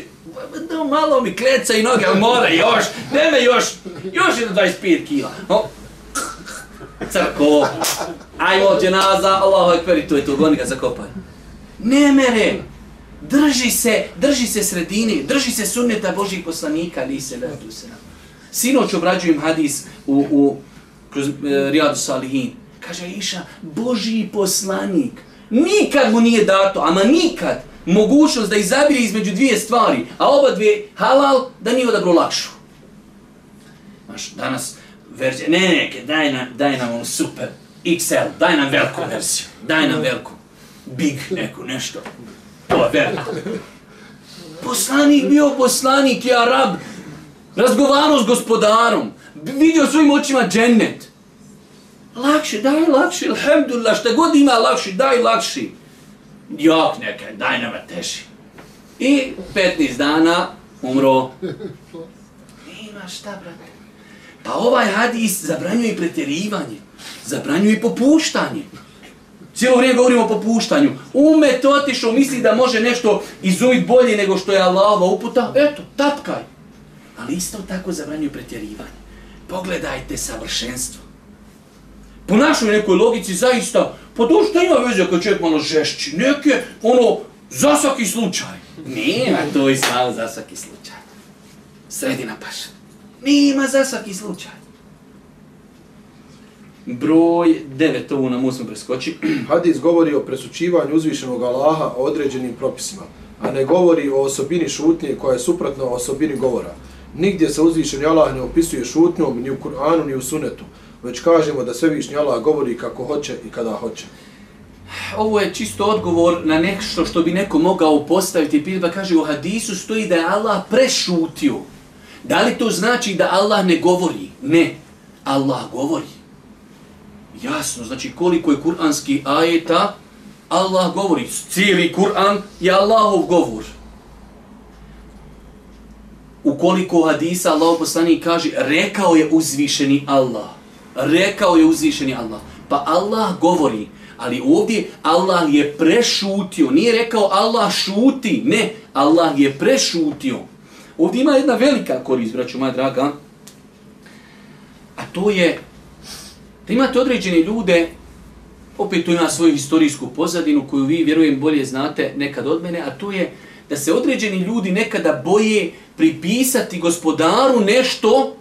da malo mi kleca i noge, ali mora još, ne me još, još jedno 25 kila. O, crko, ajmo dženaza, Allahu ekber i to je to, goni ga zakopaj. Ne mere, drži se, drži se sredini, drži se sunneta Božih poslanika, ali se letu se nam. Sinoć obrađujem hadis u, u kroz e, Rijadu Salihin. Kaže Iša, Božji poslanik, nikad mu nije dato, ama nikad, mogućnost da izabire između dvije stvari, a oba dvije halal, da nije odabro lakšu. Maš, danas, verzija. Ne, ne, daj nam, daj nam on super. XL, daj nam veliku verziju. Daj nam veliku. Big neku, nešto. To je veliko. Poslanik bio poslanik, je Arab. Razgovarao s gospodarom. Vidio svojim očima džennet. Lakše, daj lakše, alhamdulillah, šta god ima lakše, daj lakše. Jok neka, daj nama teši. I 15 dana umro. Ima šta, brate. Pa ovaj hadis zabranjuje pretjerivanje, zabranjuje popuštanje. Cijelo vrijeme govorimo o popuštanju. Umet otišao, misli da može nešto izumit bolje nego što je Allahova uputa. Eto, tapkaj. Ali isto tako zabranjuje pretjerivanje. Pogledajte savršenstvo. Po našoj nekoj logici zaista, pa to što ima veze ako čovjek malo žešći, neke, ono, za svaki slučaj. Nema to i slav za svaki slučaj. Sredina paša. Nima za svaki slučaj. Broj 9, ovu nam uzmo preskoči. Hadis govori o presučivanju uzvišenog Allaha o određenim propisima, a ne govori o osobini šutnje koja je suprotna osobini govora. Nigdje se uzvišeni Allah ne opisuje šutnjom ni u Kur'anu ni u Sunetu, već kažemo da svevišnji Allah govori kako hoće i kada hoće. Ovo je čisto odgovor na nešto što bi neko mogao postaviti. Pa kaže u hadisu stoji da je Allah prešutio. Da li to znači da Allah ne govori? Ne. Allah govori. Jasno, znači koliko je kuranski ajeta, Allah govori. Cijeli Kur'an je Allahov govor. Ukoliko hadisa Allah poslani kaže, rekao je uzvišeni Allah. Rekao je uzvišeni Allah. Pa Allah govori. Ali ovdje Allah je prešutio. Nije rekao Allah šuti. Ne, Allah je prešutio. Ovdje ima jedna velika korist, braću moja draga. A to je da imate određene ljude, opet to ima svoju historijsku pozadinu koju vi, vjerujem, bolje znate nekad od mene, a to je da se određeni ljudi nekada boje pripisati gospodaru nešto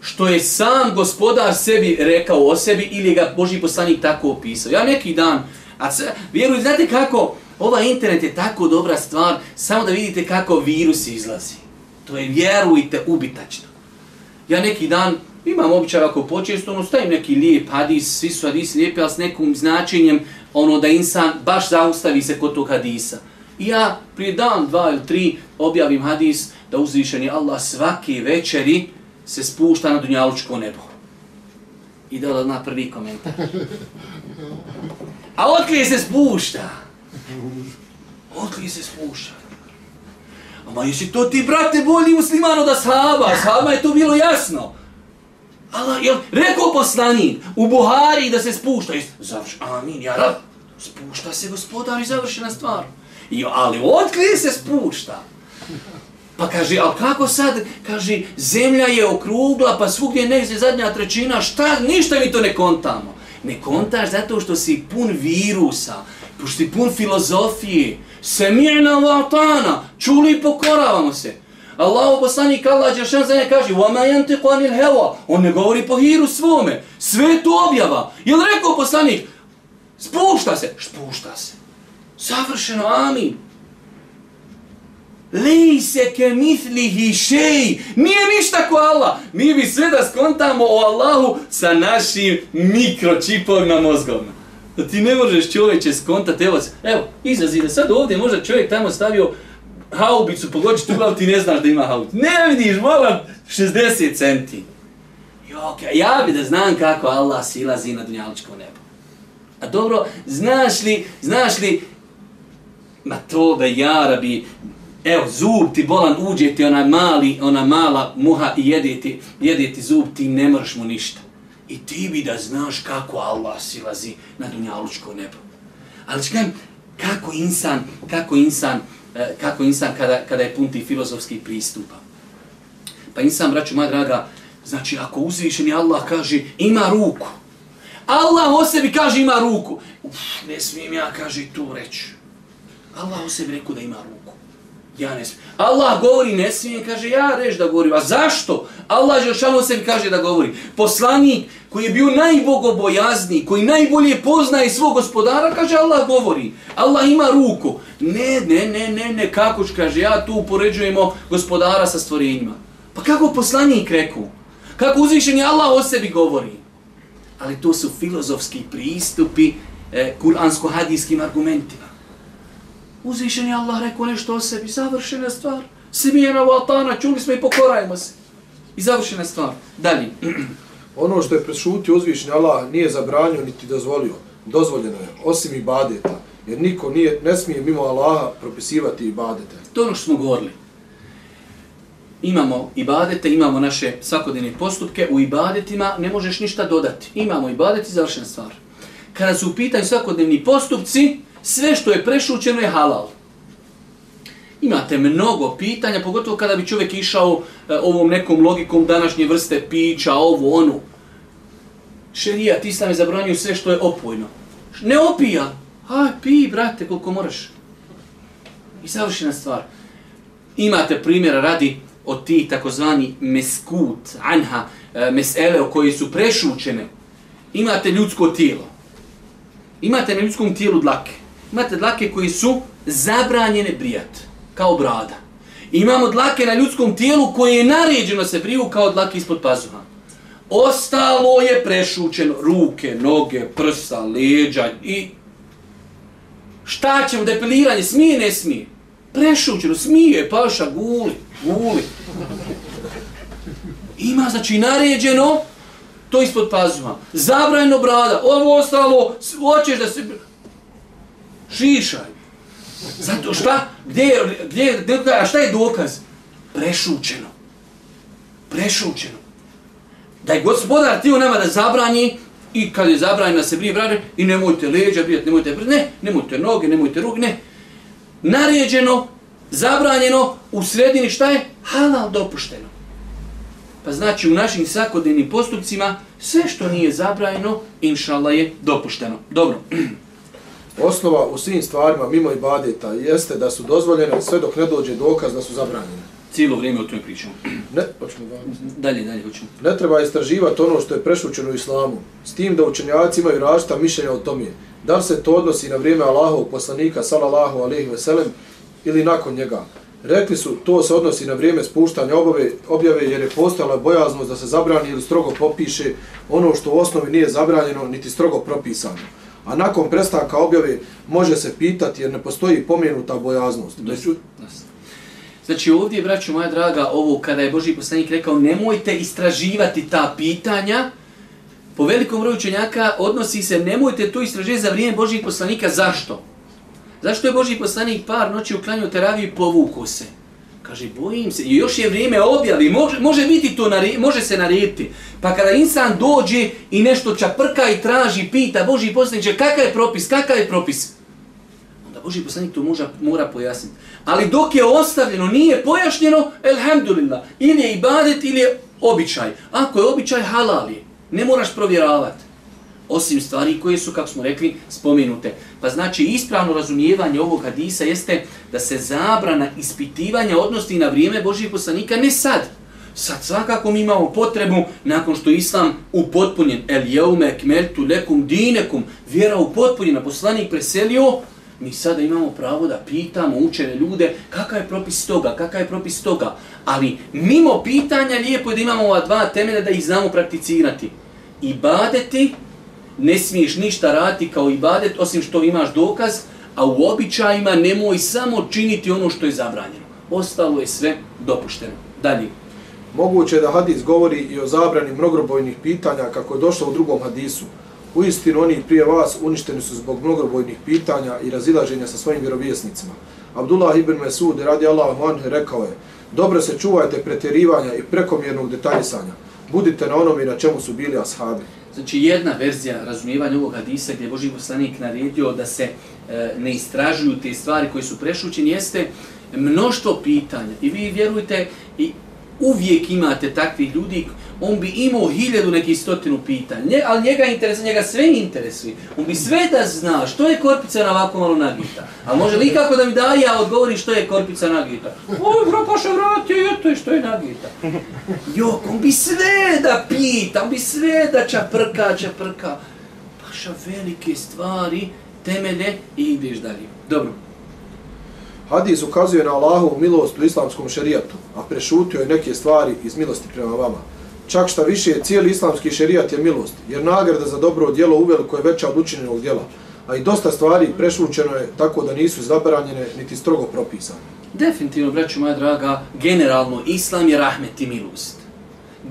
što je sam gospodar sebi rekao o sebi ili ga Boži poslanik tako opisao. Ja neki dan, a vjerujem, znate kako, ova internet je tako dobra stvar, samo da vidite kako virus izlazi. To je, vjerujte, ubitačno. Ja neki dan imam običaj ako počesto, ono, stavim neki lijep hadis, svi su hadisi lijepi, ali s nekim značenjem, ono da insan baš zaustavi se kod tog hadisa. I ja prije dan, dva ili tri objavim hadis da uzvišen je Allah svake večeri se spušta na dunjalučko nebo. I da na prvi komentar. A otkrije se spušta? Otkrije se spušta? Ma jesi to ti, brate, bolji musliman od ashaba? Ashaba je to bilo jasno. Allah, jel, rekao poslanik u Buhari da se spušta. Završ, amin, ja rab. Spušta se gospodar i završena stvar. I, ali otkrije se spušta. Pa kaže, ali kako sad, kaže, zemlja je okrugla, pa svugdje negdje zadnja trećina, šta, ništa mi to ne kontamo. Ne kontaš zato što si pun virusa, pošto si pun filozofije, semijena vatana, čuli i pokoravamo se. Allah poslanik Allah Đeršan za nje kaže وَمَا يَنْتِقُ عَنِ الْهَوَا On ne govori po hiru svome. Sve to objava. Je li rekao poslanik? Spušta se. Spušta se. Savršeno. Amin. Lejse ke mitlihi šej. Nije ništa ko Allah. Mi bi sve da skontamo o Allahu sa našim mikročipovima mozgovima. Da ti ne možeš čovječe skontati. Evo, evo izrazi da sad ovdje možda čovjek tamo stavio haubicu, pogođi tu glavu, ti ne znaš da ima haubicu. Ne vidiš, mola 60 centi. Jok, ja bi da znam kako Allah silazi na dunjaličko nebo. A dobro, znaš li, znaš li, ma to da ja rabi, evo, zub ti bolan, uđe ti ona mali, ona mala muha i jede ti, jede ti zub, ti ne moraš mu ništa. I ti bi da znaš kako Allah silazi na dunjalučko nebo. Ali čekaj, kako insan, kako insan, e, kako insan kada, kada je pun tih filozofskih pristupa. Pa insan, braću moja draga, znači ako uzvišeni Allah kaže ima ruku, Allah o sebi kaže ima ruku, uf, ne smijem ja, kaže to reći. Allah o sebi rekao da ima ruku. Ja ne smijem. Allah govori, ne smijem, kaže ja reš da govori. A zašto? Allah Žešanu o sebi kaže da govori. Poslanik koji je bio najbogobojazniji, koji najbolje poznaje svog gospodara, kaže Allah govori. Allah ima ruku. Ne, ne, ne, ne, ne, kako ću, kaže, ja tu upoređujemo gospodara sa stvorenjima. Pa kako poslanik reku? Kako uzvišeni Allah o sebi govori? Ali to su filozofski pristupi e, kuransko-hadijskim argumentima. Uzvišeni Allah rekao nešto o sebi, završena stvar. Semijena vatana, čuli smo i pokorajmo se. I završena stvar. Dalje. ono što je prešutio uzvišeni Allah nije zabranio niti dozvolio. Dozvoljeno je, osim ibadeta. Jer niko nije, ne smije mimo Allaha propisivati ibadete. To ono što smo govorili. Imamo ibadete, imamo naše svakodnevne postupke. U ibadetima ne možeš ništa dodati. Imamo ibadeti, završena stvar. Kada su u pitanju svakodnevni postupci, sve što je prešućeno je halal. Imate mnogo pitanja, pogotovo kada bi čovjek išao e, ovom nekom logikom današnje vrste pića, ovo, onu. Šerijat, islam je zabranio sve što je opojno. Ne opija, Aj, pi, brate, koliko moraš. I savršena stvar. Imate primjera radi od ti takozvani meskut, anha, e, mesele o koji su prešučene, imate ljudsko tijelo. Imate na ljudskom tijelu dlake. Imate dlake koji su zabranjene brijat, kao brada. Imamo dlake na ljudskom tijelu koje je naređeno se briju kao dlake ispod pazuha. Ostalo je prešućeno, ruke, noge, prsa, leđa i šta ćemo, depiliranje, smije, ne smije. Prešućeno, smije, paša, guli, guli. Ima, znači, naređeno, to ispod pazuha. Zabranjeno brada, ovo ostalo, hoćeš da se... Šišaj. Zato šta? Gdje, gdje, gdje, a šta je dokaz? Prešućeno. Prešućeno. Da je gospodar tio nama da zabranji, i kad je zabranjeno se brije brade, i nemojte leđa brijati, nemojte brade, ne, nemojte noge, nemojte rug, ne. Naređeno, zabranjeno, u sredini šta je? Halal dopušteno. Pa znači u našim svakodnevnim postupcima sve što nije zabranjeno, inšallah je dopušteno. Dobro. Osnova u svim stvarima mimo ibadeta jeste da su dozvoljene sve dok ne dođe dokaz da su zabranjene. Cijelo vrijeme o tome pričamo. Ne, počnemo da. Dalje, dalje, hoćemo. Ne treba istraživati ono što je prešućeno islamu, s tim da učenjaci imaju različita mišljenja o tome. Da li se to odnosi na vrijeme Allahovog poslanika, salallahu alaihi veselem, ili nakon njega. Rekli su, to se odnosi na vrijeme spuštanja obave, objave jer je postala bojaznost da se zabrani ili strogo popiše ono što u osnovi nije zabranjeno niti strogo propisano. A nakon prestanka objave može se pitati jer ne postoji pomenuta bojaznost. Među... Znači ovdje, braću moja draga, ovo kada je Boži poslanik rekao nemojte istraživati ta pitanja, po velikom broju učenjaka odnosi se nemojte to istraživati za vrijeme Božih poslanika. Zašto? Zašto je Boži poslanik par noći uklanio teraviju i povuku se? Kaže, bojim se. I još je vrijeme objavi. Može, može biti to, nari, može se narediti. Pa kada insan dođe i nešto čaprka i traži, pita Boži poslanik, kakav je propis, kakav je propis? Onda Boži poslanik to moža, mora pojasniti. Ali dok je ostavljeno, nije pojašnjeno, elhamdulillah, ili je ibadet ili je običaj. Ako je običaj, halal je. Ne moraš provjeravati osim stvari koje su, kako smo rekli, spomenute. Pa znači ispravno razumijevanje ovog hadisa jeste da se zabrana ispitivanja odnosi na vrijeme Božih poslanika ne sad. Sad svakako mi imamo potrebu, nakon što Islam upotpunjen, el jeume kmeltu lekum dinekum, vjera upotpunjena, poslanik preselio, mi sada imamo pravo da pitamo učene ljude kakav je propis toga, kakav je propis toga. Ali mimo pitanja lijepo je da imamo ova dva temelja da ih znamo prakticirati. Ibadeti ne smiješ ništa raditi kao ibadet osim što imaš dokaz, a u običajima nemoj samo činiti ono što je zabranjeno. Ostalo je sve dopušteno. Dalje. Moguće je da hadis govori i o zabrani mnogrobojnih pitanja kako je došlo u drugom hadisu. U istinu oni prije vas uništeni su zbog mnogrobojnih pitanja i razilaženja sa svojim vjerovjesnicima. Abdullah ibn Mesud radi Allahu anhu rekao je Dobro se čuvajte pretjerivanja i prekomjernog detaljisanja. Budite na onome na čemu su bili ashabi. Znači jedna verzija razumijevanja ovog hadisa gdje je Boži poslanik naredio da se e, ne istražuju te stvari koje su prešućene jeste mnoštvo pitanja. I vi vjerujte, i uvijek imate takvih ljudi, on bi imao hiljadu nekih stotinu pitanja, ali njega interesuje, njega sve interesuje. On bi sve da zna što je korpica na ovako malo nagita. A može li kako da mi da ja odgovori što je korpica nagita? Oj, bro, paša vratio, i to je što je nagita. Jok, on bi sve da pita, on bi sve da čaprka, čaprka. Paša velike stvari, temelje i ideš dalje. Dobro. Hadis ukazuje na Allahovu milost u islamskom šerijatu, a prešutio je neke stvari iz milosti prema vama. Čak šta više, cijeli islamski šerijat je milost, jer nagrada za dobro djelo uveliko je veća od učinjenog djela, a i dosta stvari prešlučeno je tako da nisu zabranjene niti strogo propisane. Definitivno, braću moja draga, generalno islam je rahmet i milost.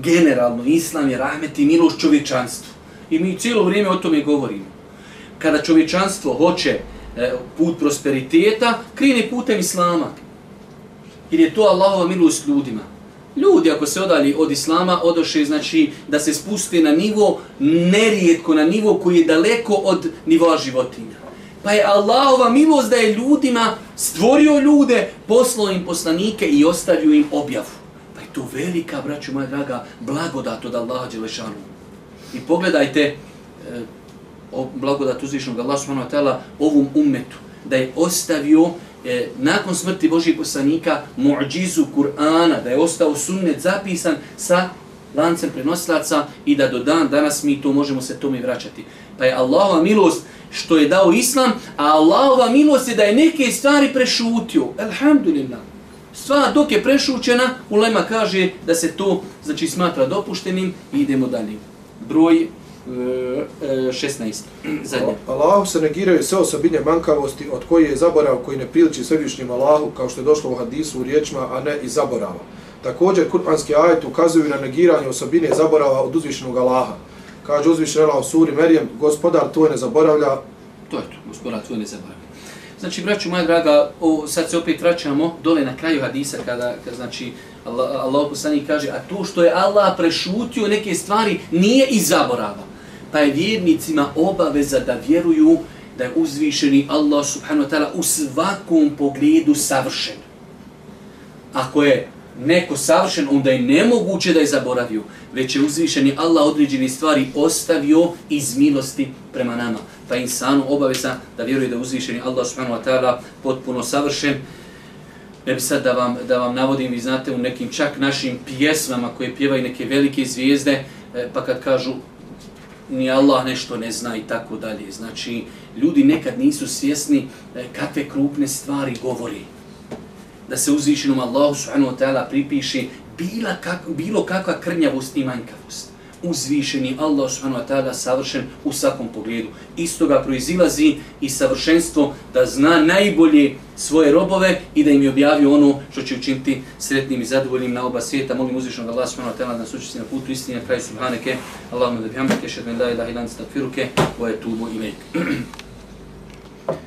Generalno islam je rahmet i milost čovječanstvu. I mi cijelo vrijeme o tome govorimo. Kada čovječanstvo hoće e, put prosperiteta, krine putem islama. Jer je to Allahova milost ljudima. Ljudi ako se odali od islama, odoše znači da se spuste na nivo, nerijetko na nivo koji je daleko od nivoa životinja. Pa je Allahova milost da je ljudima stvorio ljude, poslao im poslanike i ostavio im objavu. Pa je to velika, braću moja draga, blagodat od Allaha Đelešanu. I pogledajte e, o blagodat uzvišnog Allah subhanahu wa ta'ala ovom ummetu, da je ostavio e, nakon smrti Božih poslanika muđizu Kur'ana, da je ostao sunnet zapisan sa lancem prenosilaca i da do dan danas mi to možemo se tome vraćati. Pa je Allahova milost što je dao Islam, a Allahova milost je da je neke stvari prešutio. Alhamdulillah. Sva dok je prešućena, Ulema kaže da se to znači smatra dopuštenim i idemo dalje. Broj 16. Zadnje. Allahu se negiraju sve osobine mankavosti od koje je zaborav koji ne priliči svevišnjim Allahu kao što je došlo u hadisu u riječima, a ne i zaborava. Također, kurbanski ajet ukazuju na negiranje osobine zaborava od uzvišenog Allaha. Kaže uzvišen Allah u suri Merijem, gospodar tvoj ne zaboravlja. To je to, gospodar tvoj ne zaboravlja. Znači, braću moja draga, o, sad se opet vraćamo dole na kraju hadisa kada, kada znači, Allah, Allah kaže, a to što je Allah prešutio neke stvari nije i zaborava. Pa je vjernicima obaveza da vjeruju da je uzvišeni Allah subhanahu wa ta'ala u svakom pogledu savršen. Ako je neko savršen, onda je nemoguće da je zaboravio, već je uzvišeni Allah određene stvari ostavio iz milosti prema nama. Pa insanu obaveza da vjeruje da je uzvišeni Allah subhanahu wa ta'ala potpuno savršen. Ne bi sad da vam, da vam navodim, vi znate, u nekim čak našim pjesmama koje pjevaju neke velike zvijezde, e, pa kad kažu ni Allah nešto ne zna i tako dalje. Znači, ljudi nekad nisu svjesni e, kakve krupne stvari govori da se uzvišenom Allahu subhanahu wa ta'ala pripiše bila kak, bilo kakva krnjavost i manjkavost. Uzvišeni Allah subhanahu wa ta'ala savršen u svakom pogledu. Isto ga proizilazi i savršenstvo da zna najbolje svoje robove i da im je objavio ono što će učiniti sretnim i zadovoljnim na oba svijeta. Molim uzvišenog Allah subhanahu wa ta'ala da nas učesti na putu istine. kraju subhaneke. Allahumma da bihamdike. Šedmen la ilaha ilan stakfiruke. Wa etubu ilaik.